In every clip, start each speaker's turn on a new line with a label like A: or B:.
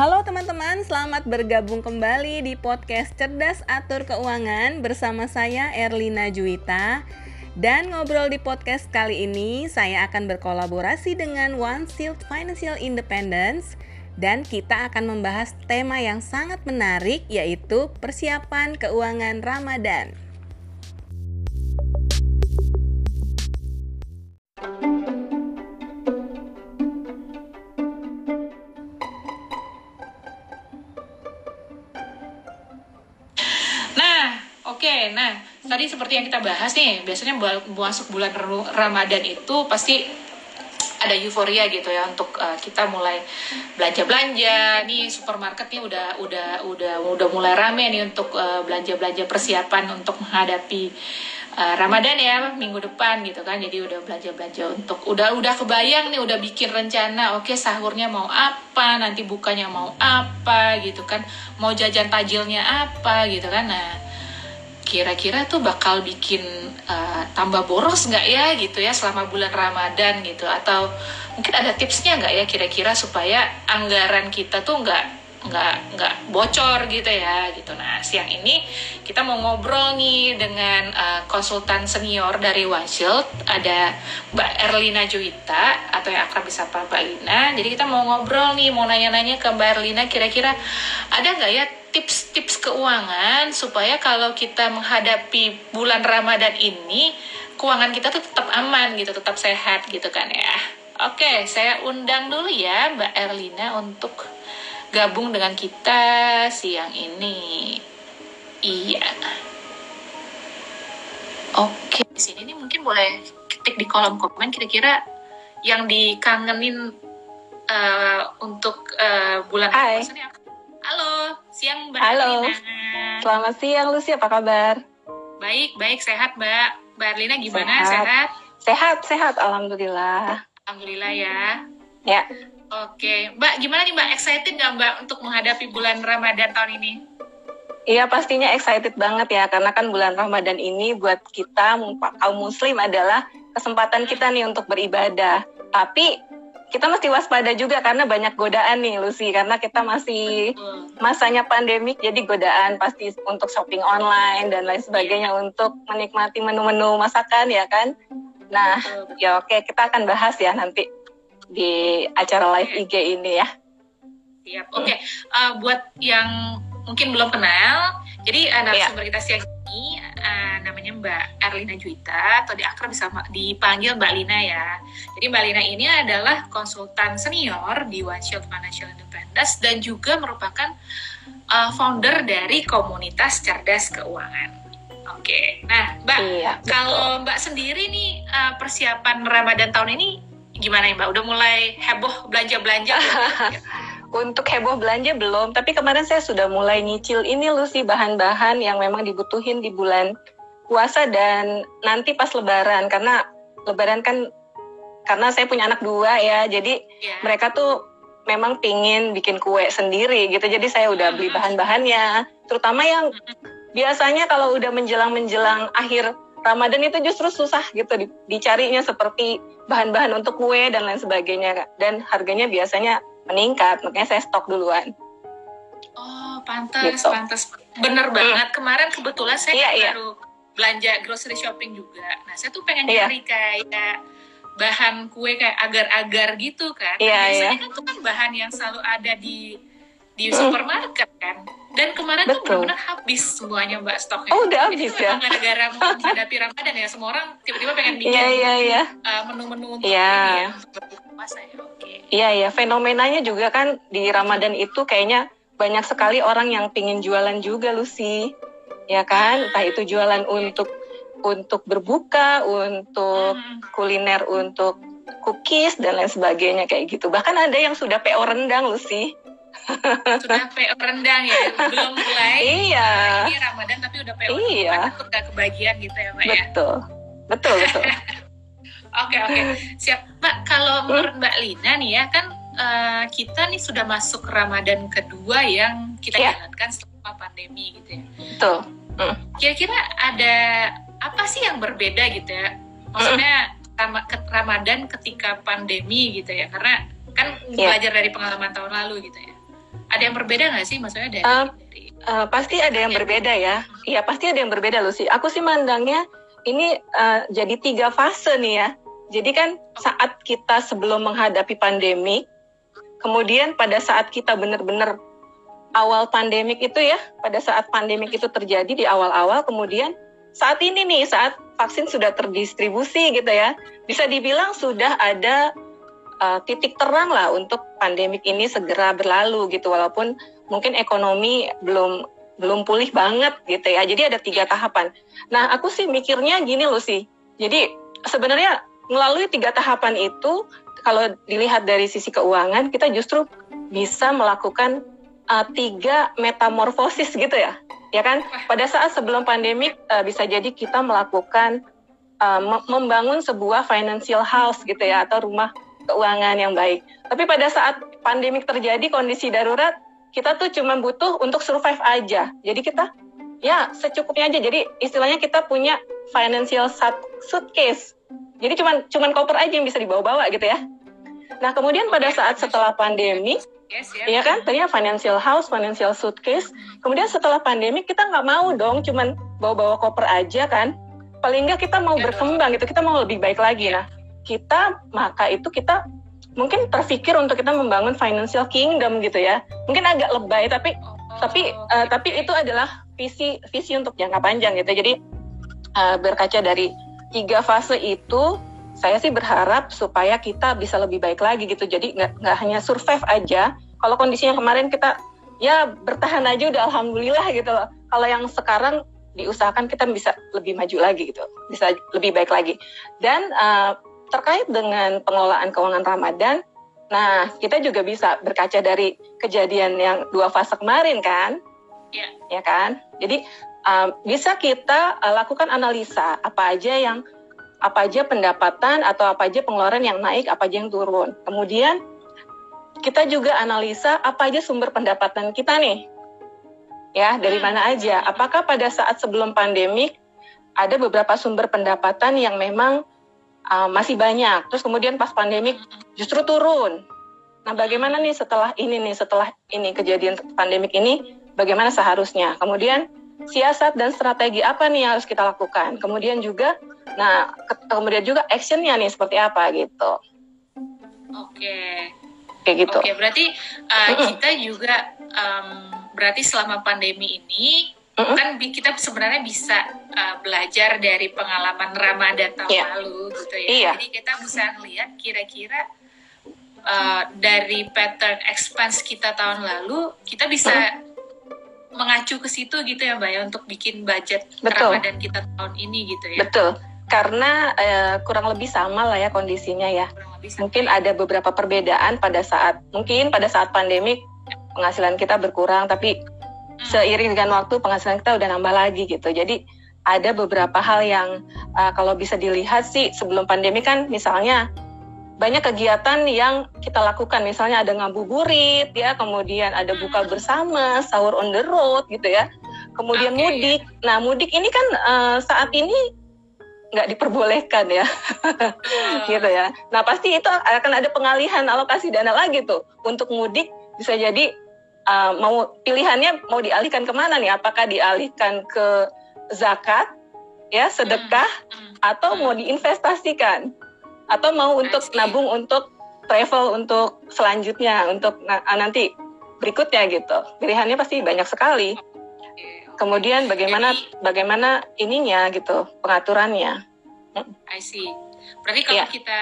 A: Halo teman-teman, selamat bergabung kembali di podcast Cerdas Atur Keuangan bersama saya Erlina Juwita. Dan ngobrol di podcast kali ini, saya akan berkolaborasi dengan One Shield Financial Independence dan kita akan membahas tema yang sangat menarik yaitu persiapan keuangan Ramadan.
B: Oke, nah tadi seperti yang kita bahas nih, biasanya masuk bulan Ramadan itu pasti ada euforia gitu ya untuk uh, kita mulai belanja belanja nih supermarket nih udah udah udah udah mulai rame nih untuk uh, eh, belanja belanja persiapan untuk menghadapi uh, Ramadan ya minggu depan gitu kan. Jadi udah belanja belanja untuk udah udah kebayang nih udah bikin rencana oke okay, sahurnya mau apa nanti bukanya mau apa gitu kan. Mau jajan tajilnya apa gitu kan. Nah kira-kira tuh bakal bikin uh, tambah boros nggak ya gitu ya selama bulan Ramadan gitu? Atau mungkin ada tipsnya nggak ya kira-kira supaya anggaran kita tuh nggak nggak nggak bocor gitu ya gitu. Nah siang ini kita mau ngobrol nih dengan uh, konsultan senior dari Shield ada Mbak Erlina Juwita atau yang akrab bisa Mbak Lina. Jadi kita mau ngobrol nih mau nanya-nanya ke Mbak Erlina kira-kira ada nggak ya tips-tips keuangan supaya kalau kita menghadapi bulan Ramadan ini keuangan kita tuh tetap aman gitu, tetap sehat gitu kan ya. Oke, saya undang dulu ya Mbak Erlina untuk gabung dengan kita siang ini. Iya. Oke, di sini nih mungkin boleh ketik di kolom komen kira-kira yang dikangenin uh, untuk uh, bulan
A: apa?
B: Halo, siang Mbak
A: Halo.
B: Arlina.
A: Selamat siang Lucy, apa kabar?
B: Baik, baik, sehat Mbak. Mbak Arlina gimana? Sehat?
A: Sehat, sehat, sehat Alhamdulillah.
B: Alhamdulillah ya.
A: Ya.
B: Oke, Mbak gimana nih Mbak? Excited nggak Mbak untuk menghadapi bulan Ramadan tahun ini?
A: Iya pastinya excited banget ya karena kan bulan Ramadan ini buat kita kaum muslim adalah kesempatan kita nih untuk beribadah. Tapi kita mesti waspada juga karena banyak godaan nih Lucy karena kita masih masanya pandemik jadi godaan pasti untuk shopping online dan lain sebagainya untuk menikmati menu-menu masakan ya kan nah ya oke kita akan bahas ya nanti di acara live IG ini ya
B: siap oke okay. uh, buat yang mungkin belum kenal jadi anak ya. sumber kita siang ini uh, namanya Mbak Erlina Juwita atau di akrab bisa dipanggil Mbak Lina ya. Jadi Mbak Lina ini adalah konsultan senior di One Shield Financial Independence dan juga merupakan uh, founder dari komunitas cerdas keuangan. Oke, nah Mbak, iya, kalau Mbak sendiri nih uh, persiapan Ramadan tahun ini gimana ya Mbak? Udah mulai heboh belanja-belanja?
A: Untuk heboh belanja belum, tapi kemarin saya sudah mulai nyicil ini loh sih bahan-bahan yang memang dibutuhin di bulan puasa dan nanti pas lebaran karena lebaran kan karena saya punya anak dua ya, jadi yeah. mereka tuh memang pingin bikin kue sendiri gitu, jadi saya udah beli bahan-bahannya, terutama yang biasanya kalau udah menjelang-menjelang akhir Ramadan itu justru susah gitu dicarinya seperti bahan-bahan untuk kue dan lain sebagainya dan harganya biasanya meningkat makanya saya stok duluan
B: oh pantas gitu. pantas bener hmm. banget kemarin kebetulan saya iya, iya. baru belanja grocery shopping juga nah saya tuh pengen iya. nyari kayak bahan kue kayak agar-agar gitu kan nah, iya, biasanya iya. kan tuh kan bahan yang selalu ada di di supermarket kan dan kemarin Betul. tuh benar-benar habis semuanya mbak stoknya.
A: Oh udah habis ya?
B: Memang gara-gara menghadapi Ramadan ya semua orang tiba-tiba pengen bikin
A: yeah, yeah, yeah.
B: Uh, menu-menu untuk
A: yeah.
B: ini ya, puasa ya. Oke.
A: Iya iya fenomenanya juga kan di Ramadan itu kayaknya banyak sekali orang yang pingin jualan juga Lucy, ya kan? Entah itu jualan untuk untuk berbuka, untuk kuliner, untuk cookies dan lain sebagainya kayak gitu. Bahkan ada yang sudah PO rendang Lucy
B: sudah PO rendang ya belum mulai
A: iya
B: nah, ini Ramadan tapi udah PO
A: iya
B: udah kebagian gitu ya Mbak
A: betul.
B: ya
A: betul betul betul
B: oke oke siap Mbak kalau hmm? menurut Mbak Lina nih ya kan uh, kita nih sudah masuk Ramadan kedua yang kita yeah. jalankan selama pandemi gitu ya
A: betul hmm.
B: kira-kira ada apa sih yang berbeda gitu ya maksudnya hmm. Ramadan ketika pandemi gitu ya karena kan yeah. belajar dari pengalaman tahun lalu gitu ya ada yang berbeda nggak sih? Maksudnya dari, uh, dari
A: uh, pasti ada yang berbeda ya. Iya pasti ada yang berbeda loh sih aku sih mandangnya ini uh, jadi tiga fase nih ya. Jadi kan saat kita sebelum menghadapi pandemi kemudian pada saat kita benar-benar awal pandemik itu ya pada saat pandemik itu terjadi di awal-awal kemudian saat ini nih saat vaksin sudah terdistribusi gitu ya. Bisa dibilang sudah ada uh, titik terang lah untuk pandemik ini segera berlalu gitu walaupun mungkin ekonomi belum belum pulih banget gitu ya. Jadi ada tiga tahapan. Nah aku sih mikirnya gini loh sih. Jadi sebenarnya melalui tiga tahapan itu kalau dilihat dari sisi keuangan kita justru bisa melakukan uh, tiga metamorfosis gitu ya. Ya kan? Pada saat sebelum pandemik uh, bisa jadi kita melakukan uh, membangun sebuah financial house gitu ya atau rumah keuangan yang baik tapi pada saat pandemik terjadi kondisi darurat kita tuh cuma butuh untuk survive aja jadi kita ya secukupnya aja jadi istilahnya kita punya financial suitcase jadi cuman cuman koper aja yang bisa dibawa-bawa gitu ya nah kemudian pada saat setelah pandemi Yes, ya. Iya kan? Tadinya financial house, financial suitcase. Kemudian setelah pandemi kita nggak mau dong, cuman bawa-bawa koper aja kan. Paling nggak kita mau ya, berkembang gitu, kita mau lebih baik lagi. Nah, kita maka itu kita mungkin terpikir untuk kita membangun financial kingdom gitu ya. Mungkin agak lebay tapi tapi uh, tapi itu adalah visi visi untuk jangka panjang gitu. Jadi uh, berkaca dari tiga fase itu saya sih berharap supaya kita bisa lebih baik lagi gitu. Jadi nggak hanya survive aja. Kalau kondisinya kemarin kita ya bertahan aja udah alhamdulillah gitu loh. Kalau yang sekarang diusahakan kita bisa lebih maju lagi gitu, bisa lebih baik lagi. Dan uh, terkait dengan pengelolaan keuangan Ramadan, nah kita juga bisa berkaca dari kejadian yang dua fase kemarin kan, ya, ya kan. Jadi uh, bisa kita uh, lakukan analisa apa aja yang apa aja pendapatan atau apa aja pengeluaran yang naik, apa aja yang turun. Kemudian kita juga analisa apa aja sumber pendapatan kita nih. Ya, dari hmm. mana aja? Apakah pada saat sebelum pandemik ada beberapa sumber pendapatan yang memang uh, masih banyak. Terus kemudian pas pandemik justru turun. Nah, bagaimana nih setelah ini nih, setelah ini kejadian pandemik ini, bagaimana seharusnya? Kemudian siasat dan strategi apa nih yang harus kita lakukan? Kemudian juga Nah, ke kemudian juga actionnya nih seperti apa gitu.
B: Oke.
A: Kayak gitu.
B: Oke, berarti uh, kita juga um, berarti selama pandemi ini mm-hmm. kan kita sebenarnya bisa uh, belajar dari pengalaman Ramadan tahun yeah. lalu gitu ya. Yeah. Jadi kita bisa lihat kira-kira uh, dari pattern expense kita tahun lalu kita bisa mm-hmm mengacu ke situ gitu ya Mbak ya untuk bikin budget Betul. Ramadan kita tahun ini gitu ya.
A: Betul karena uh, kurang lebih sama lah ya kondisinya ya. Mungkin ada beberapa perbedaan pada saat mungkin pada saat pandemi penghasilan kita berkurang tapi. Seiring dengan waktu penghasilan kita udah nambah lagi gitu. Jadi ada beberapa hal yang uh, kalau bisa dilihat sih sebelum pandemi kan misalnya banyak kegiatan yang kita lakukan. Misalnya ada ngabuburit ya kemudian ada buka hmm. bersama sahur on the road gitu ya. Kemudian okay. mudik. Nah mudik ini kan uh, saat ini nggak diperbolehkan ya. Gitu ya. Nah pasti itu akan ada pengalihan alokasi dana lagi tuh. Untuk mudik bisa jadi uh, mau pilihannya mau dialihkan ke mana nih apakah dialihkan ke zakat ya sedekah hmm, hmm, atau mau hmm. diinvestasikan atau mau untuk nabung untuk travel untuk selanjutnya untuk nanti berikutnya gitu pilihannya pasti banyak sekali Kemudian bagaimana bagaimana ininya gitu pengaturannya.
B: I see. Berarti kalau yeah. kita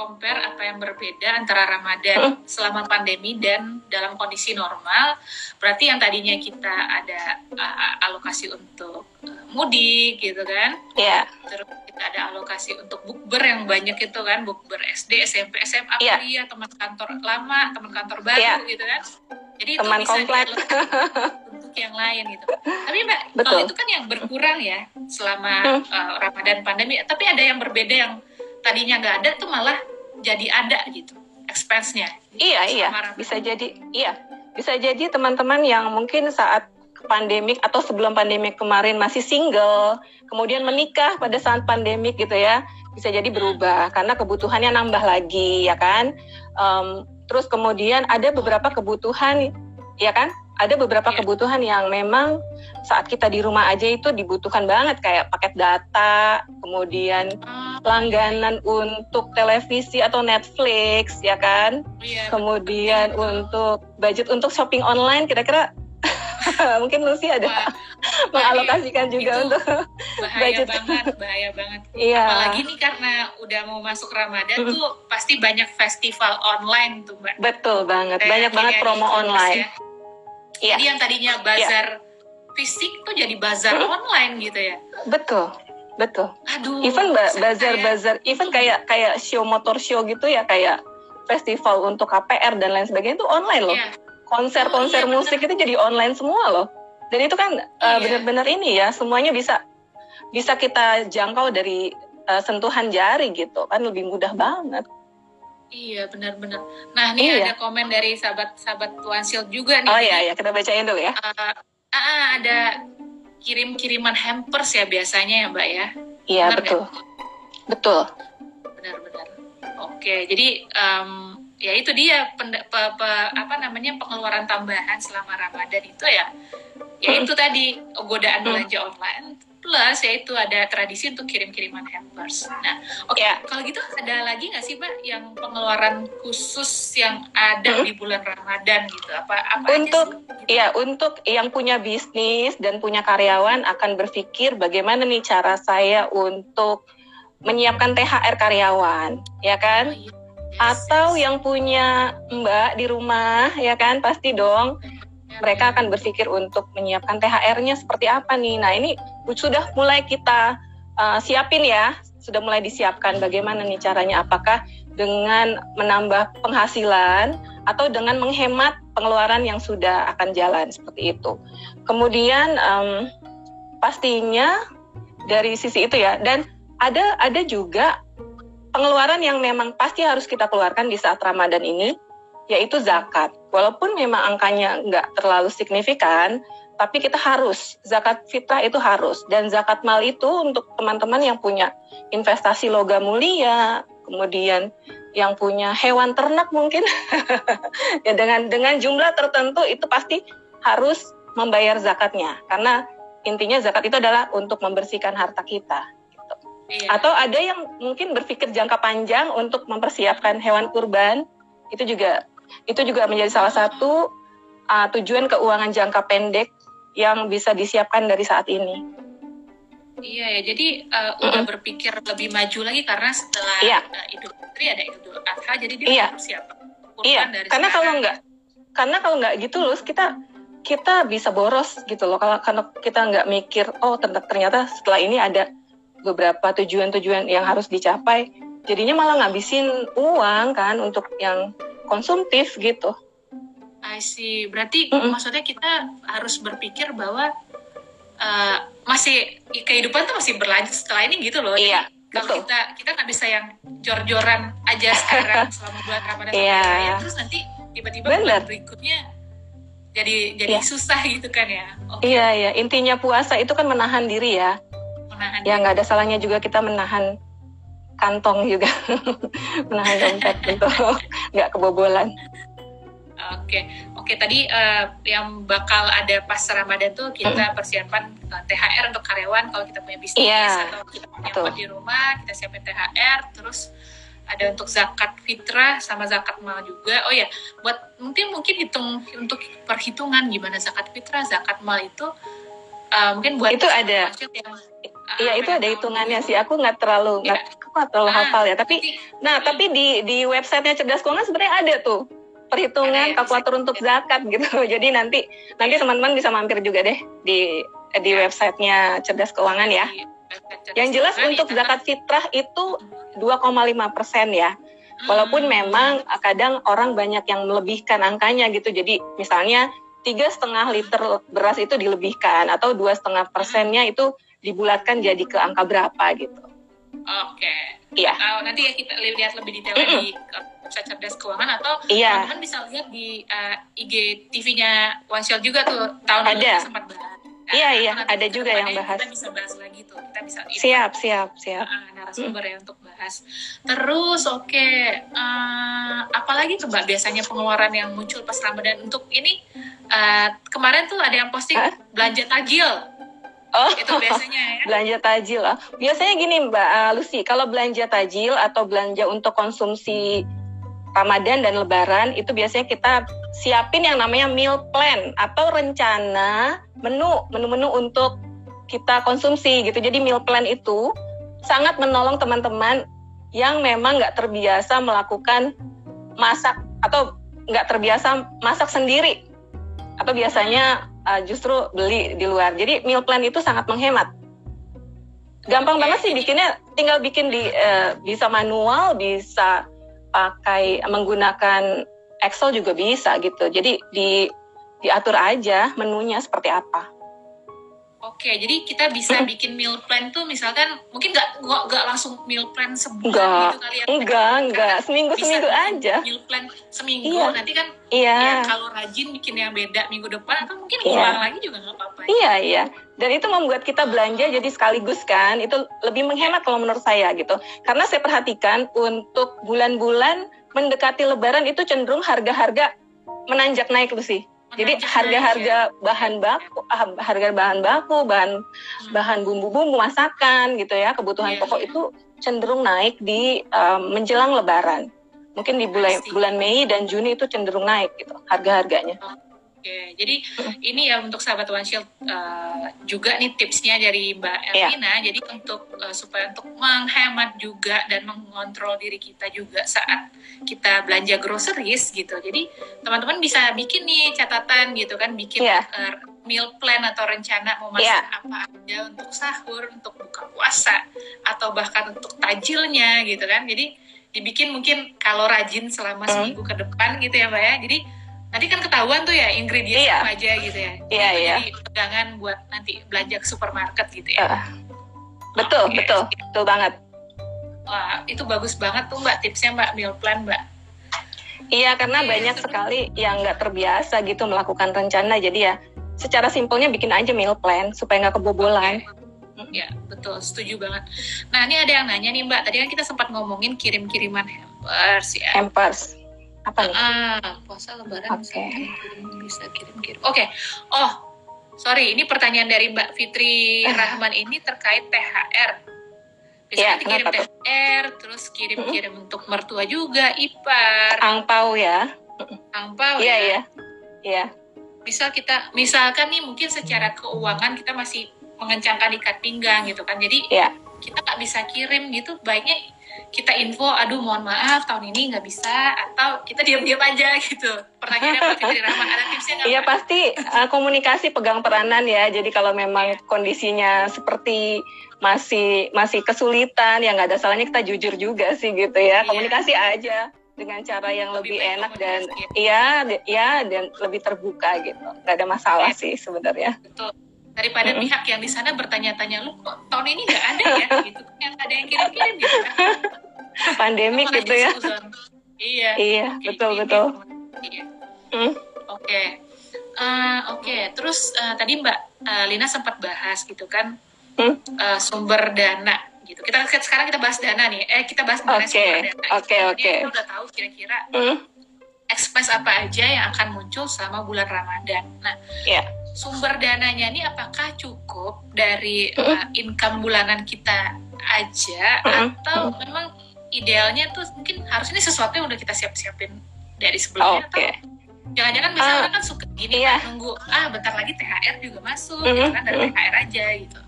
B: compare apa yang berbeda antara Ramadan selama pandemi dan dalam kondisi normal, berarti yang tadinya kita ada uh, alokasi untuk uh, mudik gitu kan?
A: Iya. Yeah.
B: Terus kita ada alokasi untuk bukber yang banyak itu kan, bukber SD, SMP, SMA, yeah. kuliah, teman kantor lama, teman kantor baru yeah. gitu kan?
A: Jadi teman itu komplek
B: untuk yang lain gitu. Tapi mbak, Betul. kalau itu kan yang berkurang ya selama uh, Ramadan pandemi. Tapi ada yang berbeda yang tadinya nggak ada tuh malah jadi ada gitu expense-nya.
A: Iya iya, bisa jadi iya bisa jadi teman-teman yang mungkin saat pandemik atau sebelum pandemik kemarin masih single, kemudian menikah pada saat pandemik gitu ya, bisa jadi berubah karena kebutuhannya nambah lagi ya kan. Um, Terus kemudian ada beberapa kebutuhan ya kan? Ada beberapa
B: Iya.
A: kebutuhan yang memang saat kita di rumah aja itu dibutuhkan banget kayak paket data, kemudian
B: Ah,
A: langganan untuk televisi atau Netflix, ya kan?
B: iya,
A: Kemudian untuk budget untuk shopping online kira-kira mungkin Lucy ada
B: Wah,
A: mengalokasikan juga
B: itu
A: untuk
B: bahaya
A: budget.
B: banget, bahaya banget.
A: iya.
B: Apalagi nih karena udah mau masuk Ramadan tuh pasti banyak festival online tuh mbak.
A: Betul banget, banyak banget promo
B: e-commerce
A: online.
B: ya.
A: Iya.
B: Jadi yang tadinya bazar fisik tuh jadi bazar
A: Mm.
B: online gitu ya.
A: Betul, betul.
B: Aduh.
A: Even ba- bazar-bazar, even kayak kayak show motor show gitu ya, kayak festival untuk KPR dan lain sebagainya itu online loh.
B: Iya,
A: Konser-konser
B: Oh, iya,
A: musik itu jadi online semua loh. Dan itu kan uh,
B: Iya.
A: benar-benar ini ya, semuanya bisa bisa kita jangkau dari uh, sentuhan jari gitu, kan lebih mudah banget.
B: Iya benar-benar. Nah nih
A: Iya.
B: ada komen dari sahabat-sahabat Tuansil juga nih.
A: Oh iya ya, kita bacain dulu ya.
B: Eh, ah, ada kirim-kiriman hampers ya biasanya ya mbak ya.
A: Iya
B: Benar
A: betul, betul.
B: benar-benar. Oke, jadi em, ya itu dia penda- pe- pe- apa namanya pengeluaran tambahan selama Ramadan itu ya, ya itu tadi godaan
A: Hmm.
B: belanja online plus ya itu ada tradisi untuk kirim-kiriman hampers. Nah, oke
A: Ya.
B: kalau gitu ada lagi nggak sih mbak yang pengeluaran khusus yang ada
A: Hmm.
B: di bulan Ramadan gitu? Apa apa
A: Untuk-? Iya, untuk yang punya bisnis dan punya karyawan akan berpikir bagaimana nih cara saya untuk menyiapkan THR karyawan, ya
B: Oh,
A: kan?
B: iya. Yes,
A: Atau
B: yes.
A: yang punya Mbak di rumah, ya kan? Pasti dong mereka akan berpikir untuk menyiapkan THR-nya seperti apa nih. Nah, ini sudah mulai kita uh, siapin ya, sudah mulai disiapkan bagaimana nih caranya apakah dengan menambah penghasilan atau dengan menghemat pengeluaran yang sudah akan jalan seperti itu. Kemudian em, pastinya dari sisi itu ya dan ada ada juga pengeluaran yang memang pasti harus kita keluarkan di saat Ramadan ini yaitu zakat. Walaupun memang angkanya nggak terlalu signifikan, tapi kita harus zakat fitrah itu harus dan zakat mal itu untuk teman-teman yang punya investasi logam mulia, kemudian yang punya hewan ternak mungkin ya dengan dengan jumlah tertentu itu pasti harus membayar zakatnya karena intinya zakat itu adalah untuk membersihkan harta kita gitu.
B: Iya.
A: atau ada yang mungkin berpikir jangka panjang untuk mempersiapkan hewan kurban itu juga itu juga menjadi salah satu uh, tujuan keuangan jangka pendek yang bisa disiapkan dari saat ini.
B: Iya ya, jadi uh, udah berpikir lebih maju lagi karena setelah
A: Iya.
B: uh, Idul Fitri ada Idul Adha, jadi dia
A: Iya.
B: harus siap.
A: Iya,
B: dari
A: karena kalau
B: sekarang.
A: nggak karena kalau nggak gitu loh kita kita bisa boros gitu loh kalau karena kita nggak mikir oh ternyata, ternyata setelah ini ada beberapa tujuan-tujuan yang harus dicapai jadinya malah ngabisin uang kan untuk yang konsumtif gitu.
B: I see. Berarti
A: Mm-mm.
B: maksudnya kita harus berpikir bahwa uh, masih kehidupan tuh masih berlanjut setelah ini gitu loh. Jadi
A: Iya,
B: kalau
A: betul.
B: kita kita nggak bisa yang jor-joran aja sekarang selama bulan Ramadan
A: Iya.
B: raya, terus nanti tiba-tiba bulan berikutnya jadi jadi
A: Iya.
B: susah gitu kan ya. Oke,
A: Iya ya intinya puasa itu kan menahan diri ya.
B: menahan
A: Ya nggak ada salahnya juga kita menahan kantong juga, menahan dompet untuk nggak kebobolan.
B: Oke, oke tadi eh, yang bakal ada pas Ramadan tuh kita persiapan eh, THR untuk karyawan kalau kita punya bisnis
A: Iya,
B: atau kita punya
A: betul.
B: buat di rumah kita siapin THR, terus ada untuk zakat fitrah sama zakat mal juga. Oh ya, buat mungkin mungkin hitung untuk perhitungan gimana zakat fitrah, zakat mal itu eh, mungkin buat
A: Itu ada.
B: yang,
A: Iya itu
B: pengen
A: ada hitungannya sih. Aku nggak terlalu nggak aku nggak terlalu
B: Ah,
A: hafal ya. Tapi
B: nanti-
A: nah tapi di di websitenya cerdas keuangan sebenarnya ada tuh perhitungan kalkulator untuk zakat gitu. Jadi nanti nanti
B: Iya.
A: teman-teman bisa mampir juga deh di di
B: Iya.
A: websitenya cerdas keuangan ya.
B: cerdas
A: Yang jelas untuk
B: ya,
A: zakat fitrah itu 2,5 persen ya. Walaupun
B: Hmm.
A: memang kadang orang banyak yang melebihkan angkanya gitu. Jadi misalnya tiga setengah liter beras itu dilebihkan atau dua setengah persennya itu dibulatkan jadi ke angka berapa gitu.
B: Oke.
A: Iya.
B: Uh, nanti ya kita lihat lebih detail
A: Mm-mm.
B: di uh, website cerdas keuangan atau
A: Iya.
B: teman-teman bisa lihat di uh, IG TV-nya One Shot juga tuh tahun lalu
A: Ada.
B: sempat bahas?
A: Iya, iya,
B: Nanti
A: ada juga yang bahas.
B: Kita bisa bahas lagi tuh. Kita bisa
A: Siap, siap, siap.
B: uh, narasumber ya untuk bahas. Terus oke, uh, apalagi tuh Mbak biasanya pengeluaran yang muncul pas Ramadan untuk ini uh, kemarin tuh ada yang posting
A: Hah?
B: belanja tajil.
A: Oh,
B: Itu biasanya ya.
A: belanja tajil. ah. Biasanya gini Mbak ah, Lucy, kalau belanja tajil atau belanja untuk konsumsi Ramadan dan Lebaran itu biasanya kita siapin yang namanya meal plan atau rencana menu menu-menu untuk kita konsumsi gitu. Jadi meal plan itu sangat menolong teman-teman yang memang nggak terbiasa melakukan masak atau nggak terbiasa masak sendiri atau biasanya uh, justru beli di luar. Jadi meal plan itu sangat menghemat. Gampang banget sih bikinnya, tinggal bikin di uh, bisa manual, bisa pakai menggunakan Excel juga bisa gitu. Jadi di diatur aja menunya seperti apa.
B: Oke, jadi kita bisa bikin meal plan tuh misalkan mungkin nggak nggak nggak langsung meal plan sebulan gitu kali ya.
A: Enggak, enggak, seminggu seminggu aja.
B: Meal plan seminggu
A: Iya.
B: nanti kan
A: Iya.
B: ya kalau rajin bikin yang beda minggu depan atau mungkin
A: Iya.
B: ulang lagi juga nggak apa-apa.
A: Iya, iya. Dan itu membuat kita belanja jadi sekaligus kan. Itu lebih menghemat kalau menurut saya gitu. Karena saya perhatikan untuk bulan-bulan mendekati lebaran itu cenderung harga-harga menanjak naik tuh sih. Jadi harga-harga bahan baku, ah, harga bahan baku, bahan
B: Hmm.
A: bahan bumbu-bumbu masakan gitu ya, kebutuhan
B: Iya,
A: pokok
B: iya.
A: itu cenderung naik di um, menjelang lebaran. Mungkin di bulan bulan Mei dan Juni itu cenderung naik gitu harga-harganya.
B: Oke, jadi ini ya untuk sahabat One Shield uh, juga nih tipsnya dari Mbak
A: Iya.
B: Elvina. Jadi untuk uh, supaya untuk menghemat juga dan mengontrol diri kita juga saat kita belanja groceries gitu. Jadi teman-teman bisa bikin nih catatan gitu kan, bikin
A: Iya.
B: uh, meal plan atau rencana mau masak
A: Iya.
B: apa aja untuk sahur, untuk buka puasa, atau bahkan untuk tajilnya gitu kan. Jadi dibikin mungkin kalau rajin selama
A: Hmm.
B: seminggu ke depan gitu ya Mbak ya. Jadi nanti kan ketahuan tuh ya ingredients
A: Iya.
B: apa aja gitu ya.
A: Iya,
B: Itu
A: iya.
B: Jadi pegangan buat nanti belanja ke supermarket gitu ya.
A: Ah, betul,
B: Oke.
A: betul, betul banget.
B: Wah, itu bagus banget tuh Mbak tipsnya Mbak meal plan Mbak.
A: Iya, karena
B: Iya,
A: banyak sekali yang nggak terbiasa gitu melakukan rencana. Jadi ya, secara simpelnya bikin aja meal plan supaya nggak kebobolan.
B: Ya, betul, setuju banget. Nah, ini ada yang nanya nih Mbak, tadi kan kita sempat ngomongin kirim-kiriman hampers ya.
A: Hampers. Apa nih?
B: Ah, puasa lebaran kirim, bisa kirim-kirim. Oke. Oh, sorry, ini pertanyaan dari Mbak Fitri Rahman ini terkait THR. Bisa
A: Iya,
B: nanti kirim
A: kenapa tuh?
B: THR, terus kirim-kirim untuk mertua juga, ipar,
A: Angpau ya.
B: angpau
A: Iya,
B: ya.
A: iya. Iya.
B: Bisa kita, misalkan nih mungkin secara keuangan kita masih mengencangkan ikat pinggang gitu kan. Jadi
A: Iya.
B: kita nggak bisa kirim gitu, baiknya kita info, aduh mohon maaf tahun ini nggak bisa, atau kita diam-diam aja gitu. Pertanyaannya Mbak Fitri Rahman, ada tipsnya nggak
A: Iya pasti uh, komunikasi pegang peranan ya. Jadi kalau memang kondisinya seperti masih masih kesulitan, ya nggak ada salahnya kita jujur juga sih gitu ya.
B: Iya.
A: Komunikasi aja dengan cara yang
B: Lebih
A: lebih enak dan iya iya dan lebih terbuka gitu. Nggak ada masalah
B: Iya.
A: sih sebenarnya.
B: Betul. Daripada
A: Mm-mm.
B: pihak yang di sana bertanya-tanya, lu kok tahun ini nggak ada ya? gitu. Yang ada yang kirim-kirim gitu kan.
A: Pandemik
B: Malah
A: gitu ya.
B: Iya.
A: Iya
B: Oke,
A: betul betul.
B: Iya.
A: Hmm.
B: Oke. Eh, Oke, terus eh, tadi Mbak eh, Lina sempat bahas gitu kan
A: Hmm.
B: eh, sumber dana gitu. Kita sekarang kita bahas dana nih. Eh kita bahas mengenai
A: Oke,
B: sumber dana.
A: oke, oke.
B: Kita udah tahu kira-kira
A: Hmm.
B: expense apa aja yang akan muncul selama bulan Ramadan. Nah,
A: Iya.
B: Sumber dananya ini apakah cukup dari uh, income bulanan kita aja atau memang idealnya tuh mungkin harusnya ini sesuatu yang udah kita siap-siapin dari sebelumnya
A: Oke.
B: atau jangan-jangan biasanya
A: Ah,
B: orang kan suka gini
A: iya.
B: kan, nunggu ah bentar lagi THR juga masuk
A: Mm-mm.
B: gitu kan dari. THR aja gitu.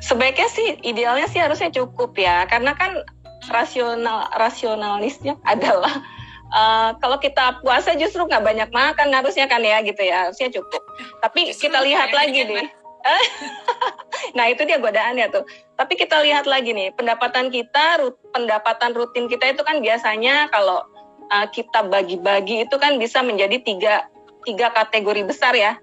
A: Sebaiknya sih idealnya sih harusnya cukup ya, karena kan rasional rasionalisnya adalah eh, kalau kita puasa justru nggak banyak makan harusnya kan ya gitu ya harusnya cukup. Tapi
B: Justru
A: kita lihat lagi
B: dikit,
A: nih. nah itu dia godaannya tuh. Tapi kita lihat lagi nih pendapatan kita, rut- pendapatan rutin kita itu kan biasanya kalau eh, kita bagi-bagi itu kan bisa menjadi tiga tiga kategori besar ya.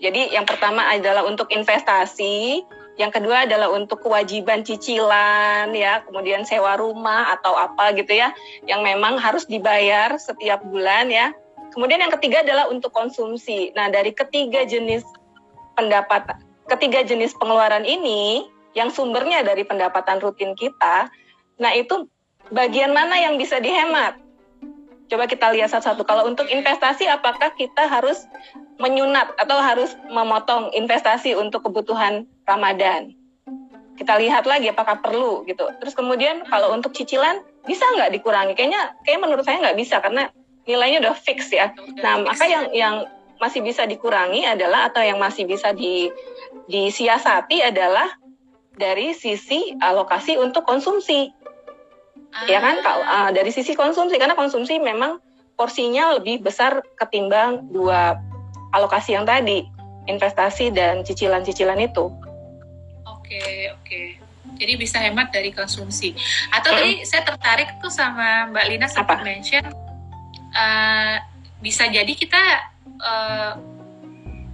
A: Jadi yang pertama adalah untuk investasi, yang kedua adalah untuk kewajiban cicilan ya, kemudian sewa rumah atau apa gitu ya, yang memang harus dibayar setiap bulan ya. Kemudian yang ketiga adalah untuk konsumsi. Nah, dari ketiga jenis pendapatan ketiga jenis pengeluaran ini yang sumbernya dari pendapatan rutin kita, nah itu bagian mana yang bisa dihemat? Coba kita lihat satu-satu. Kalau untuk investasi, apakah kita harus menyunat atau harus memotong investasi untuk kebutuhan Ramadan? Kita lihat lagi apakah perlu gitu. Terus kemudian kalau untuk cicilan bisa nggak dikurangi? Kayaknya, kayak menurut saya nggak bisa karena nilainya udah fix ya. Nah, maka yang yang masih bisa dikurangi adalah atau yang masih bisa di disiasati adalah dari sisi alokasi untuk konsumsi. Ah. Ya kan kalau uh, dari sisi konsumsi karena konsumsi memang porsinya lebih besar ketimbang dua alokasi yang tadi, investasi dan cicilan-cicilan itu.
B: Oke, oke. Jadi bisa hemat dari konsumsi. Atau mm tadi saya tertarik tuh sama Mbak Lina sempat mention uh, bisa jadi kita uh,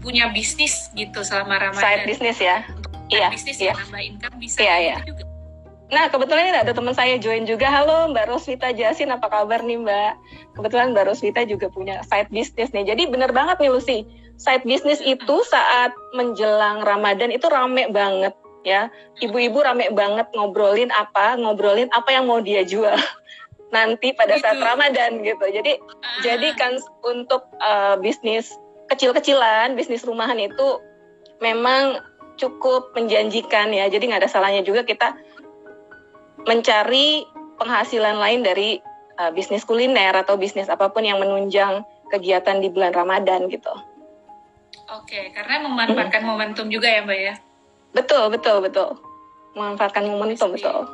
B: punya bisnis gitu selama Ramadan.
A: Side bisnis ya.
B: iya. Bisnis iya. nambah income bisa
A: iya, iya. juga. Nah, kebetulan ini ada teman saya join juga. Halo Mbak Roswita Jasin, apa kabar nih Mbak? Kebetulan Mbak Roswita juga punya side bisnis nih. Jadi bener banget nih Lucy, side bisnis itu saat menjelang Ramadan itu rame banget ya. Ibu-ibu rame banget ngobrolin apa, ngobrolin apa yang mau dia jual nanti pada saat Ramadan gitu. Jadi uh. jadi kan untuk uh, bisnis kecil-kecilan, bisnis rumahan itu memang cukup menjanjikan ya. Jadi nggak ada salahnya juga kita mencari penghasilan lain dari uh, bisnis kuliner atau bisnis apa pun yang menunjang kegiatan di bulan Ramadan gitu.
B: Oke, karena memanfaatkan momentum juga ya Mbak ya.
A: Betul, betul, betul. Memanfaatkan momentum, betul.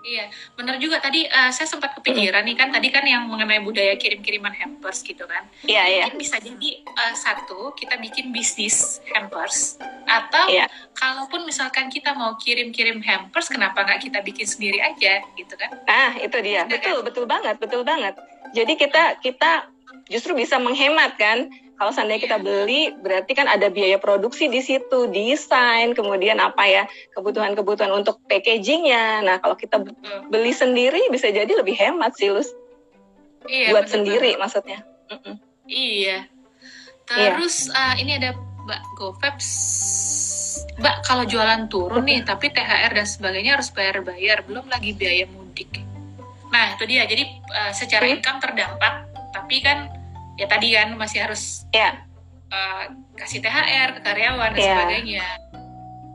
B: Iya, benar juga tadi uh, saya sempat kepikiran nih kan tadi kan yang mengenai budaya kirim-kiriman hampers gitu kan.
A: Iya, iya.
B: Mungkin bisa jadi uh, satu kita bikin bisnis hampers atau iya. kalaupun misalkan kita mau kirim-kirim hampers kenapa nggak kita bikin sendiri aja gitu kan?
A: Ah, itu dia. Betul, betul, kan? betul banget, betul banget. Jadi kita kita justru bisa menghemat kan kalau seandainya kita beli, berarti kan ada biaya produksi di situ, desain, kemudian apa ya, kebutuhan-kebutuhan untuk packagingnya. Nah, kalau kita beli sendiri bisa jadi lebih hemat sih, Lus. Iya, Buat betul, sendiri betul. maksudnya.
B: Mm -mm. Iya. Terus iya. Uh, ini ada Mbak GoVaps. Mbak, kalau jualan turun nih, tapi THR dan sebagainya harus bayar-bayar, belum lagi biaya mudik. Nah, itu dia. Jadi uh, secara income terdampak, tapi kan ya tadi kan masih harus
A: ya.
B: uh, kasih THR ke karyawan dan ya. sebagainya.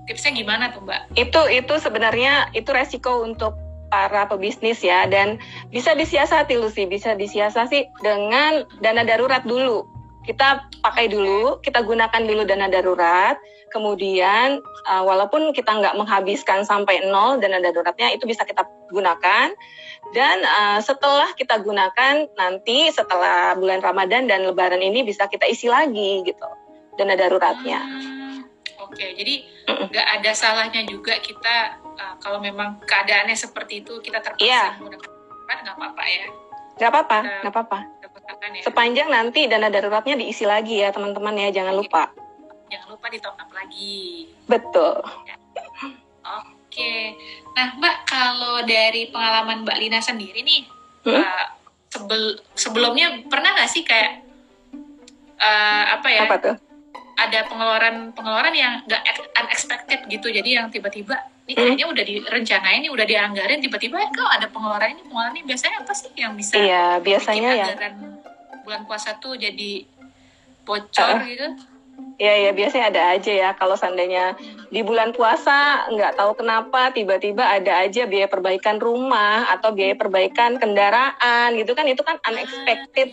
B: Tipsnya gimana tuh Mbak?
A: Itu itu sebenarnya itu resiko untuk para pebisnis ya dan bisa disiasati Lucy, bisa disiasati dengan dana darurat dulu. Kita pakai dulu, kita gunakan dulu dana darurat, kemudian uh, walaupun kita nggak menghabiskan sampai nol dana daruratnya itu bisa kita gunakan dan uh, setelah kita gunakan nanti setelah bulan Ramadan dan Lebaran ini bisa kita isi lagi gitu dana daruratnya.
B: Hmm, Oke, okay. jadi nggak ada salahnya juga kita uh, kalau memang keadaannya seperti itu kita terpaksa yeah. menggunakan nggak apa-apa ya.
A: Nggak apa-apa, nggak apa-apa. Ya. Sepanjang nanti dana daruratnya diisi lagi ya teman-teman ya, jangan lupa.
B: Jangan lupa di top up lagi.
A: Betul. Ya.
B: Oke, nah Mbak kalau dari pengalaman Mbak Lina sendiri nih, hmm? uh, sebel sebelumnya pernah nggak sih kayak uh, apa ya?
A: Apa tuh?
B: Ada pengeluaran pengeluaran yang nggak unexpected gitu, jadi yang tiba-tiba ini hmm? kayaknya udah direncanain, ini udah dianggarin, tiba-tiba eh, kalau ada pengeluaran ini, pengeluaran ini biasanya apa sih yang bisa?
A: Iya, biasanya ya.
B: bulan puasa tuh jadi bocor uh, gitu
A: Ya ya biasanya ada aja ya kalau seandainya di bulan puasa nggak tahu kenapa tiba-tiba ada aja biaya perbaikan rumah atau biaya perbaikan kendaraan gitu kan itu kan unexpected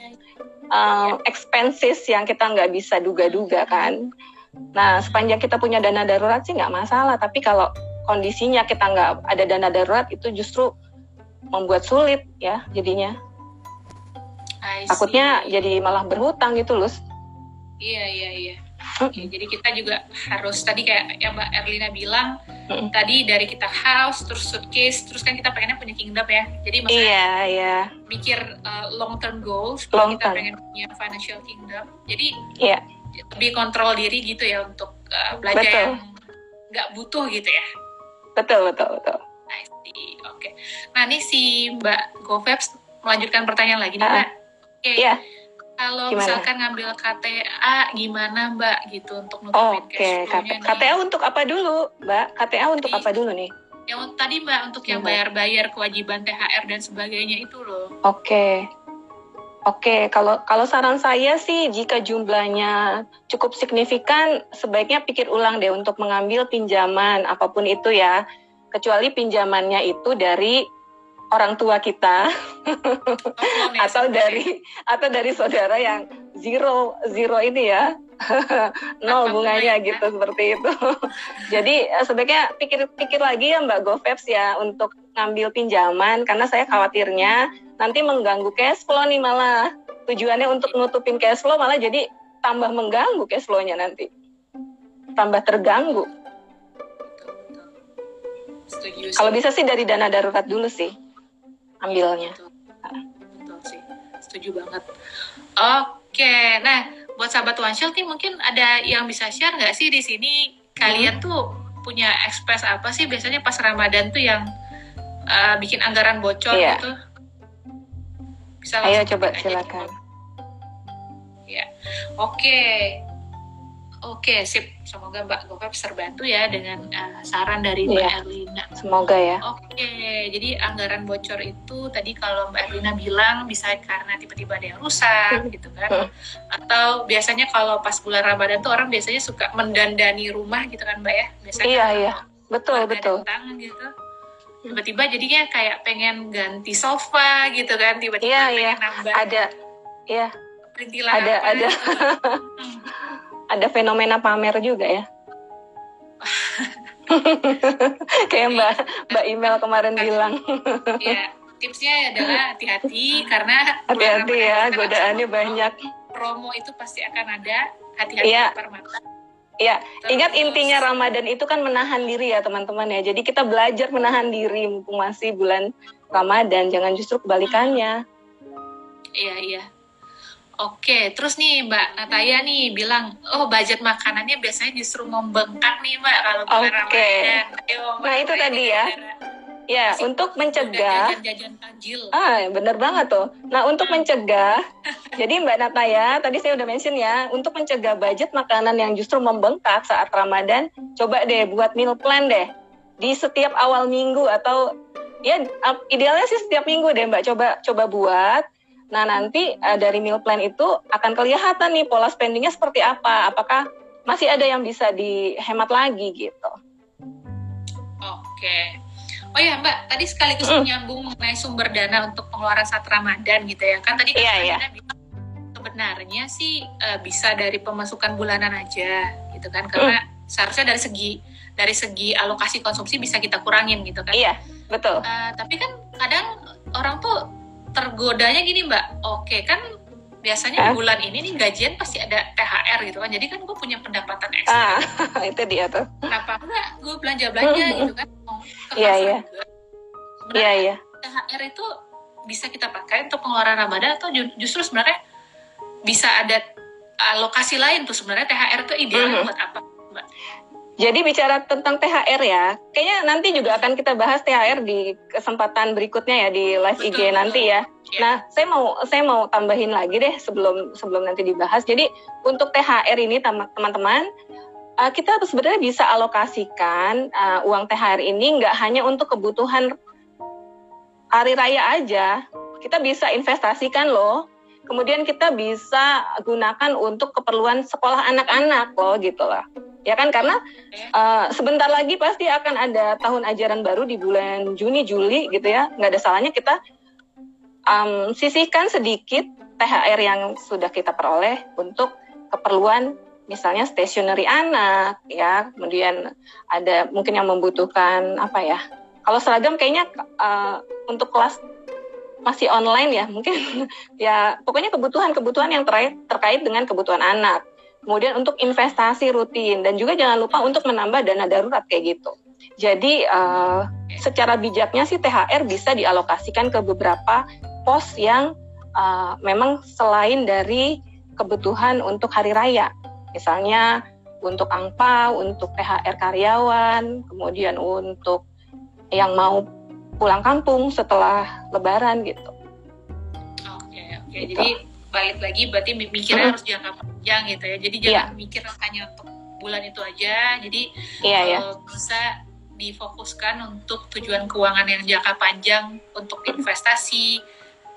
A: um, expenses yang kita nggak bisa duga-duga kan. Nah sepanjang kita punya dana darurat sih nggak masalah tapi kalau kondisinya kita nggak ada dana darurat itu justru membuat sulit ya jadinya. Takutnya jadi malah berhutang gitu loh.
B: Iya iya iya. Oke, jadi kita juga harus tadi kayak yang Mbak Erlina bilang mm. tadi dari kita house terus suitcase terus kan kita pengennya punya kingdom ya. Jadi maksudnya
A: yeah, yeah.
B: mikir uh, long term goals
A: long
B: kita
A: term.
B: pengen punya financial kingdom. Jadi
A: yeah.
B: lebih kontrol diri gitu ya untuk uh, belanja betul. yang nggak butuh gitu ya.
A: Betul betul betul.
B: I see. Oke. Okay. Nah ini si Mbak Goveps melanjutkan pertanyaan lagi nih uh, Mbak.
A: Oke. Okay. Yeah
B: kalau
A: Gimana?
B: misalkan ngambil KTA gimana Mbak gitu untuk nutupin
A: Oke,
B: cash flow-nya nih?
A: KTA untuk apa dulu, Mbak? KTA untuk
B: Jadi-
A: apa dulu nih?
B: Yang tadi Mbak untuk yang bayar-bayar kewajiban THR dan sebagainya itu loh.
A: Oke. Oke, kalau kalau saran saya sih jika jumlahnya cukup signifikan, sebaiknya pikir ulang deh untuk mengambil pinjaman apa pun itu ya. Kecuali pinjamannya itu dari orang tua kita. Atau dari atau dari saudara yang zero zero ini ya. Nol bunganya
B: bunga ya.
A: gitu seperti itu. Jadi eh, sebaiknya pikir-pikir lagi ya Mbak Gofeps ya untuk ngambil pinjaman. Karena saya khawatirnya nanti mengganggu cash flow nih malah. Tujuannya untuk nutupin cash flow malah jadi tambah mengganggu cash flow-nya nanti. Tambah terganggu. Kalau bisa sih dari dana darurat dulu sih ambilnya
B: Betul, betul sih. Setuju banget. Oke, nah buat sahabat One Shield nih mungkin ada yang bisa share nggak sih di sini kalian
A: Hmm.
B: tuh punya ekspres apa sih biasanya pas Ramadan tuh yang uh, bikin anggaran bocor
A: Iya.
B: gitu? Bisa
A: ayo coba silakan.
B: Ya, oke. Oke, sip. Semoga Mbak Gofep terbantu ya dengan uh, saran dari Mbak
A: Iya.
B: Erlina.
A: semoga ya
B: Oke, jadi anggaran bocor itu tadi kalau Mbak Erlina bilang bisa karena tiba-tiba ada yang rusak gitu kan. Atau biasanya kalau pas bulan Ramadan tuh orang biasanya suka mendandani rumah gitu kan Mbak ya. Biasanya
A: Iya, iya. betul betul
B: datang gitu. Tiba-tiba jadinya kayak pengen ganti sofa gitu kan, tiba-tiba
A: Iya,
B: pengen
A: iya.
B: nambah
A: ada ya
B: perintilan
A: ada-
B: apa
A: ada.
B: gitu. Hmm.
A: Ada fenomena pamer juga ya. Kayak Mbak Mbak email kemarin bilang,
B: ya tipsnya adalah hati-hati karena
A: hati-hati ya, godaannya banyak.
B: promo itu pasti akan ada hati-hati
A: Iya.
B: lapar mata
A: Iya, ingat intinya Ramadan itu kan menahan diri ya teman-teman ya. Jadi kita belajar menahan diri mumpung masih bulan Ramadan, jangan justru kebalikannya.
B: iya iya Oke, terus nih Mbak Nataya nih bilang, oh budget makanannya biasanya justru membengkak nih Mbak kalau bulan
A: Oke.
B: Ramadan. Ayo, Mbak
A: Nah, itu tadi ya. Ya,
B: Masih
A: untuk mencegah
B: jajan-jajan tajil.
A: Ah, bener banget tuh. Nah, untuk mencegah, jadi Mbak Nataya, tadi saya udah mention ya, untuk mencegah budget makanan yang justru membengkak saat Ramadan, coba deh buat meal plan deh. Di setiap awal minggu atau ya idealnya sih setiap minggu deh Mbak coba coba buat. Nah, nanti eh, dari meal plan itu akan kelihatan nih pola spendingnya seperti apa. Apakah masih ada yang bisa dihemat lagi gitu.
B: Oke. Oh ya Mbak, tadi sekaligus
A: Mm.
B: menyambung mengenai sumber dana untuk pengeluaran saat Ramadan gitu ya. Kan tadi kan
A: iya.
B: Dina bilang sebenarnya sih eh, bisa dari pemasukan bulanan aja gitu kan. Karena seharusnya dari segi dari segi alokasi konsumsi bisa kita kurangin gitu kan.
A: Iya, betul.
B: Eh, tapi kan kadang orang tuh tergodanya gini Mbak. Oke, kan biasanya
A: Hah?
B: bulan ini nih gajian pasti ada THR gitu kan. Jadi kan gue punya pendapatan ekstra.
A: Ah, itu dia tuh.
B: Kenapa enggak gue belanja-belanja gitu kan. Mau ke
A: Iya, iya.
B: juga.
A: Iya,
B: Sebenarnya
A: iya.
B: THR itu bisa kita pakai untuk pengeluaran Ramadan atau ju- justru sebenarnya bisa ada alokasi lain tuh sebenarnya THR itu idealnya
A: Mhm.
B: buat apa?
A: Jadi bicara tentang THR ya, kayaknya nanti juga akan kita bahas THR di kesempatan berikutnya ya di live IG
B: Betul,
A: nanti ya.
B: Iya.
A: Nah, saya mau saya mau tambahin lagi deh sebelum sebelum nanti dibahas. Jadi untuk THR ini tem- teman-teman, uh, kita sebenarnya bisa alokasikan uh, uang THR ini nggak hanya untuk kebutuhan hari raya aja. Kita bisa investasikan loh. Kemudian kita bisa gunakan untuk keperluan sekolah anak-anak loh gitu lah. Ya kan karena uh, sebentar lagi pasti akan ada tahun ajaran baru di bulan Juni Juli gitu ya. Nggak ada salahnya kita um, sisihkan sedikit THR yang sudah kita peroleh untuk keperluan misalnya stationery anak ya. Kemudian ada mungkin yang membutuhkan apa ya? Kalau seragam kayaknya uh, untuk kelas masih online ya mungkin ya pokoknya kebutuhan-kebutuhan yang terkait terkait dengan kebutuhan anak. Kemudian untuk investasi rutin dan juga jangan lupa untuk menambah dana darurat kayak gitu. Jadi uh, secara bijaknya sih THR bisa dialokasikan ke beberapa pos yang uh, memang selain dari kebutuhan untuk hari raya. Misalnya untuk angpau, untuk THR karyawan, kemudian untuk yang mau pulang kampung setelah lebaran gitu.
B: Oke, oke.
A: Gitu.
B: Jadi balik lagi berarti mikirnya harus jangka panjang gitu ya jadi jangan yeah. mikir hanya untuk bulan itu aja jadi
A: yeah, yeah.
B: bisa difokuskan untuk tujuan keuangan yang jangka panjang untuk investasi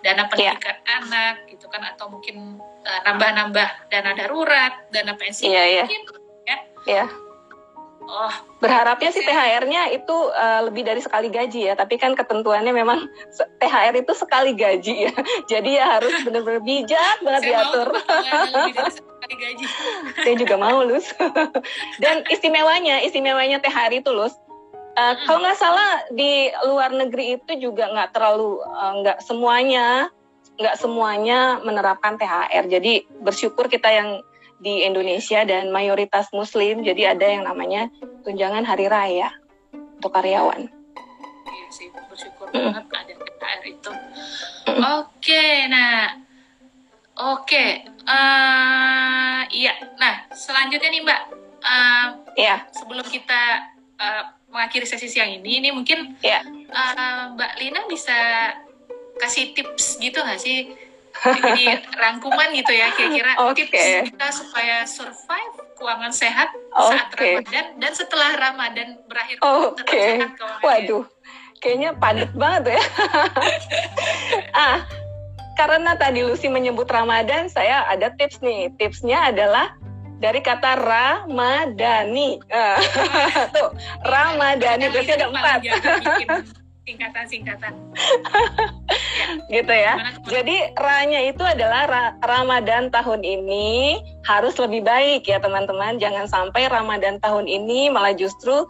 B: dana pendidikan yeah. anak gitu kan atau mungkin uh, nambah-nambah dana darurat dana pensi
A: yeah,
B: mungkin
A: yeah. ya yeah. Oh, berharapnya sih THR-nya itu uh, lebih dari sekali gaji ya, tapi kan ketentuannya memang THR itu sekali gaji ya, jadi ya harus benar-benar bijak banget Saya diatur. Saya juga mau lus. Dan istimewanya, istimewanya THR itu lus. Uh, hmm. Kalau nggak salah di luar negeri itu juga nggak terlalu uh, nggak semuanya nggak semuanya menerapkan THR. Jadi bersyukur kita yang di Indonesia dan mayoritas Muslim, jadi ada yang namanya tunjangan hari raya untuk karyawan.
B: Iya sih, bersyukur mm. banget ada THR itu. Mm. Oke, okay, nah, oke, okay. uh, eh, iya. Nah, selanjutnya nih Mbak, uh,
A: yeah.
B: sebelum kita uh, mengakhiri sesi siang ini, ini mungkin
A: yeah.
B: uh, Mbak Lina bisa kasih tips gitu nggak sih jadi rangkuman gitu ya kira-kira okay. tips kita supaya survive keuangan sehat okay. saat Ramadan dan setelah Ramadan berakhir
A: Oke. Okay. Waduh. Kayaknya padat banget ya. ah, karena tadi Lucy menyebut Ramadan, saya ada tips nih. Tipsnya adalah dari kata Ramadani. Uh, tuh, Ramadani berarti ada empat
B: singkatan-singkatan.
A: ya. Gitu ya. Jadi ranya itu adalah ra Ramadan tahun ini harus lebih baik ya teman-teman. Jangan sampai Ramadan tahun ini malah justru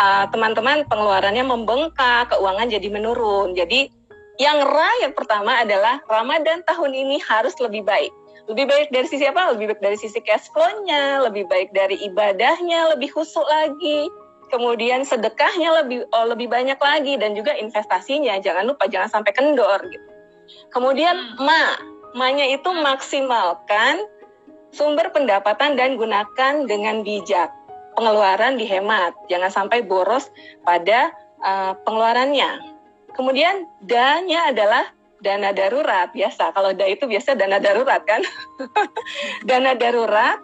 A: uh, teman-teman uh, pengeluarannya membengkak, keuangan jadi menurun. Jadi yang ra yang pertama adalah Ramadan tahun ini harus lebih baik. Lebih baik dari sisi apa? Lebih baik dari sisi cash flow-nya, lebih baik dari ibadahnya, lebih khusyuk lagi kemudian sedekahnya lebih oh, lebih banyak lagi dan juga investasinya jangan lupa jangan sampai kendor gitu. Kemudian hmm. ma, ma-nya itu maksimalkan sumber pendapatan dan gunakan dengan bijak. Pengeluaran dihemat, jangan sampai boros pada uh, pengeluarannya. Kemudian danya adalah dana darurat biasa. Kalau da itu biasa dana darurat kan. dana darurat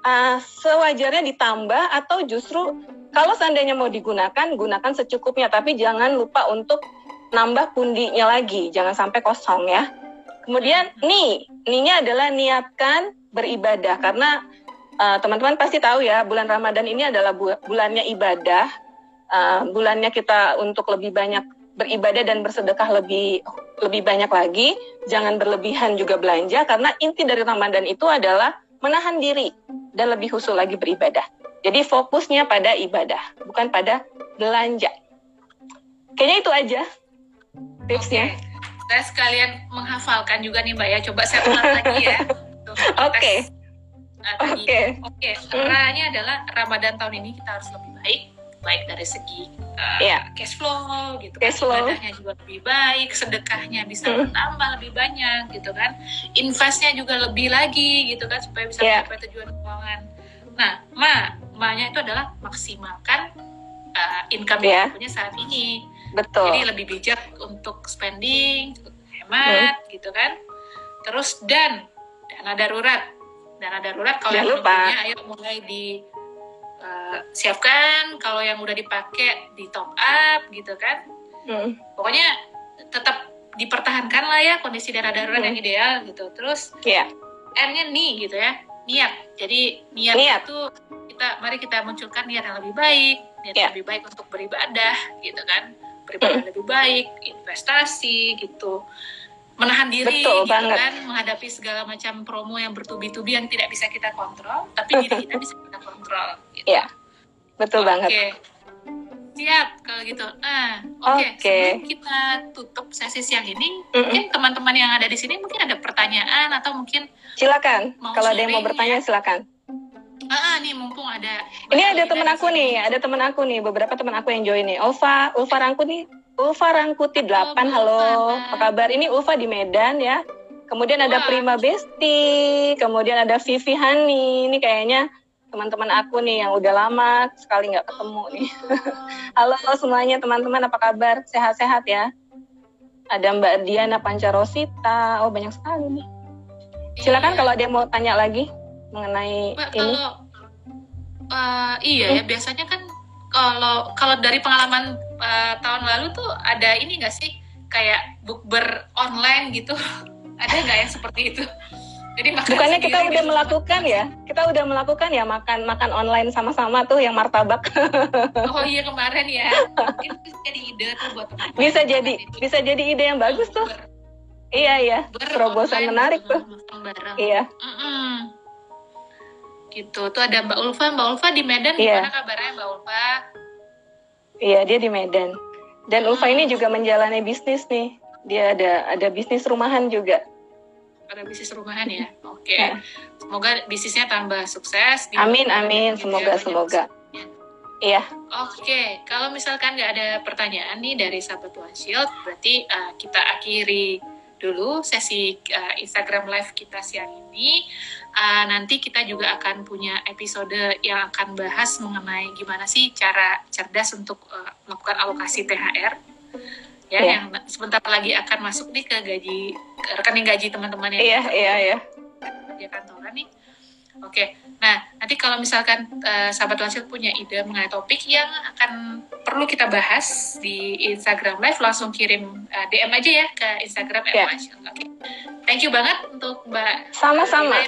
A: uh, sewajarnya ditambah atau justru kalau seandainya mau digunakan, gunakan secukupnya, tapi jangan lupa untuk nambah pundinya lagi, jangan sampai kosong ya. Kemudian nih, nih adalah niatkan beribadah. Karena eh, teman-teman uh, pasti tahu ya. Bulan Ramadan ini adalah bu bulannya ibadah, uh, bulannya kita untuk lebih banyak beribadah dan bersedekah lebih lebih banyak lagi. Jangan berlebihan juga belanja. Karena inti dari Ramadan itu adalah menahan diri dan lebih khusus lagi beribadah. Jadi fokusnya pada ibadah, bukan pada belanja. Kayaknya itu aja tipsnya.
B: Okay. Saya sekalian menghafalkan juga nih Mbak ya. Coba saya ulang lagi ya.
A: Oke.
B: Oke. Oke. Caranya adalah Ramadan tahun ini kita harus lebih baik, baik dari segi uh, yeah. cash flow gitu
A: kan. cash flow.
B: ibadahnya juga lebih baik sedekahnya bisa mm. bertambah lebih banyak gitu kan investnya juga lebih lagi gitu kan supaya bisa yeah. mencapai tujuan keuangan nah ma makanya itu adalah maksimalkan uh, income yeah. yang punya saat ini.
A: Betul.
B: Jadi lebih bijak untuk spending, hemat, hmm. gitu kan. Terus dan dana darurat, dana darurat kalau yang punya, ayo mulai di uh, siapkan. Kalau yang udah dipakai di top up, gitu kan. Hmm. Pokoknya tetap dipertahankan lah ya kondisi dana darurat hmm. yang ideal gitu. Terus
A: yeah.
B: N-nya nih gitu ya, niat. Jadi niat, niat. itu kita mari kita munculkan niat yang lebih baik niat yeah. lebih baik untuk beribadah gitu kan beribadah lebih baik investasi gitu menahan diri Betul gitu banget. kan menghadapi segala macam promo yang bertubi-tubi yang tidak bisa kita kontrol tapi diri kita bisa kita kontrol gitu.
A: yeah. betul okay. banget
B: siap kalau gitu nah oke okay. okay. sebelum kita tutup sesi siang ini mm -mm. mungkin teman-teman yang ada di sini mungkin ada pertanyaan atau mungkin
A: silakan kalau ada yang mau bertanya ya. silakan
B: Ah, ah, nih mumpung ada.
A: Ini ada temen aku nih, ada temen aku nih, beberapa temen aku yang join nih. Ulfa, Ulfa Rangkuti, Ulfa Rangkuti 8, oh, halo, apa kabar? Ini Ulfa di Medan ya. Kemudian ada Wah. Prima Besti, kemudian ada Vivi Hani. Ini kayaknya teman-teman aku nih yang udah lama sekali nggak ketemu nih. halo semuanya teman-teman, apa kabar? Sehat-sehat ya? Ada Mbak Diana Pancarosita. Oh banyak sekali nih. Silakan
B: Iya.
A: kalau ada yang mau tanya lagi mengenai
B: Mbak,
A: ini.
B: kalau eh, iya ya biasanya kan kalau kalau dari pengalaman eh, tahun lalu tuh ada ini nggak sih kayak bukber online gitu ada nggak yang seperti itu jadi makan
A: Bukannya kita udah
B: di
A: melakukan ya? Kita udah melakukan ya makan makan online sama-sama tuh yang martabak.
B: oh iya kemarin ya mungkin bisa jadi ide tuh buat teman-teman
A: bisa jadi bisa jadi ide yang bagus tuh.
B: Bukber-
A: Iya iya. Terobosan menarik
B: gitu,
A: tuh.
B: bareng.
A: Iya.
B: Mm-mm. gitu tuh ada Mbak Ulfa Mbak Ulfa di Medan
A: Iya.
B: gimana kabarnya Mbak Ulfa
A: Iya dia di Medan. Dan Ulfa ini juga menjalani bisnis nih. Dia ada ada bisnis rumahan juga.
B: Pada bisnis rumahan ya. Oke.
A: Ya.
B: Semoga bisnisnya tambah sukses.
A: Amin amin.
B: Gitu ya,
A: Semoga
B: banyak
A: semoga.
B: usahanya.
A: Iya.
B: Oke, kalau misalkan nggak ada pertanyaan nih dari sahabat One Shield, berarti uh, kita akhiri dulu sesi uh, Instagram Live kita siang ini. Uh, nanti kita juga akan punya episode yang akan bahas mengenai gimana sih cara cerdas untuk uh, melakukan alokasi THR. Ya,
A: Iya.
B: yang sebentar lagi akan masuk nih ke gaji ke rekening gaji teman-teman yang
A: Iya iya iya.
B: kerja kantoran nih. Oke, nah nanti kalau misalkan eh, sahabat Wansil punya ide mengenai topik yang akan perlu kita bahas di Instagram Live, langsung kirim eh, DM aja ya ke Instagram
A: Ya.
B: @wansil. Oke, thank you banget untuk Mbak.
A: Sama-sama.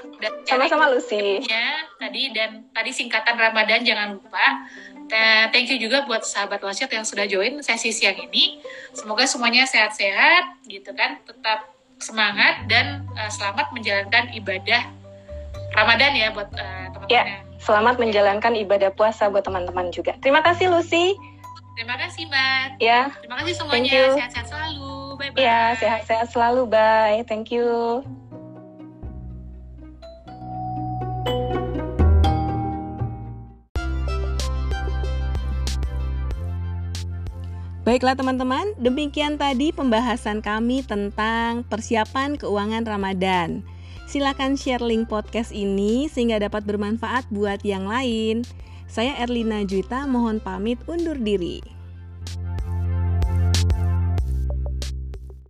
A: Sama-sama Lucy.
B: tipsnya tadi dan tadi singkatan Ramadan jangan lupa. Dan thank you juga buat sahabat Wansil yang sudah join sesi siang ini. Semoga semuanya sehat-sehat, gitu kan, tetap semangat dan eh, selamat menjalankan ibadah Ramadan ya buat eh, teman-teman.
A: Ya.
B: yang-
A: Selamat menjalankan ibadah puasa buat teman-teman juga. Terima kasih Lucy.
B: Terima kasih Mbak.
A: Ya,
B: Terima kasih semuanya. Sehat-sehat selalu. Bye bye.
A: ya sehat-sehat selalu. Bye. Thank you. Baiklah teman-teman, demikian tadi pembahasan kami tentang persiapan keuangan Ramadan. Silakan share link podcast ini sehingga dapat bermanfaat buat yang lain. Saya Erlina Juwita mohon pamit undur diri.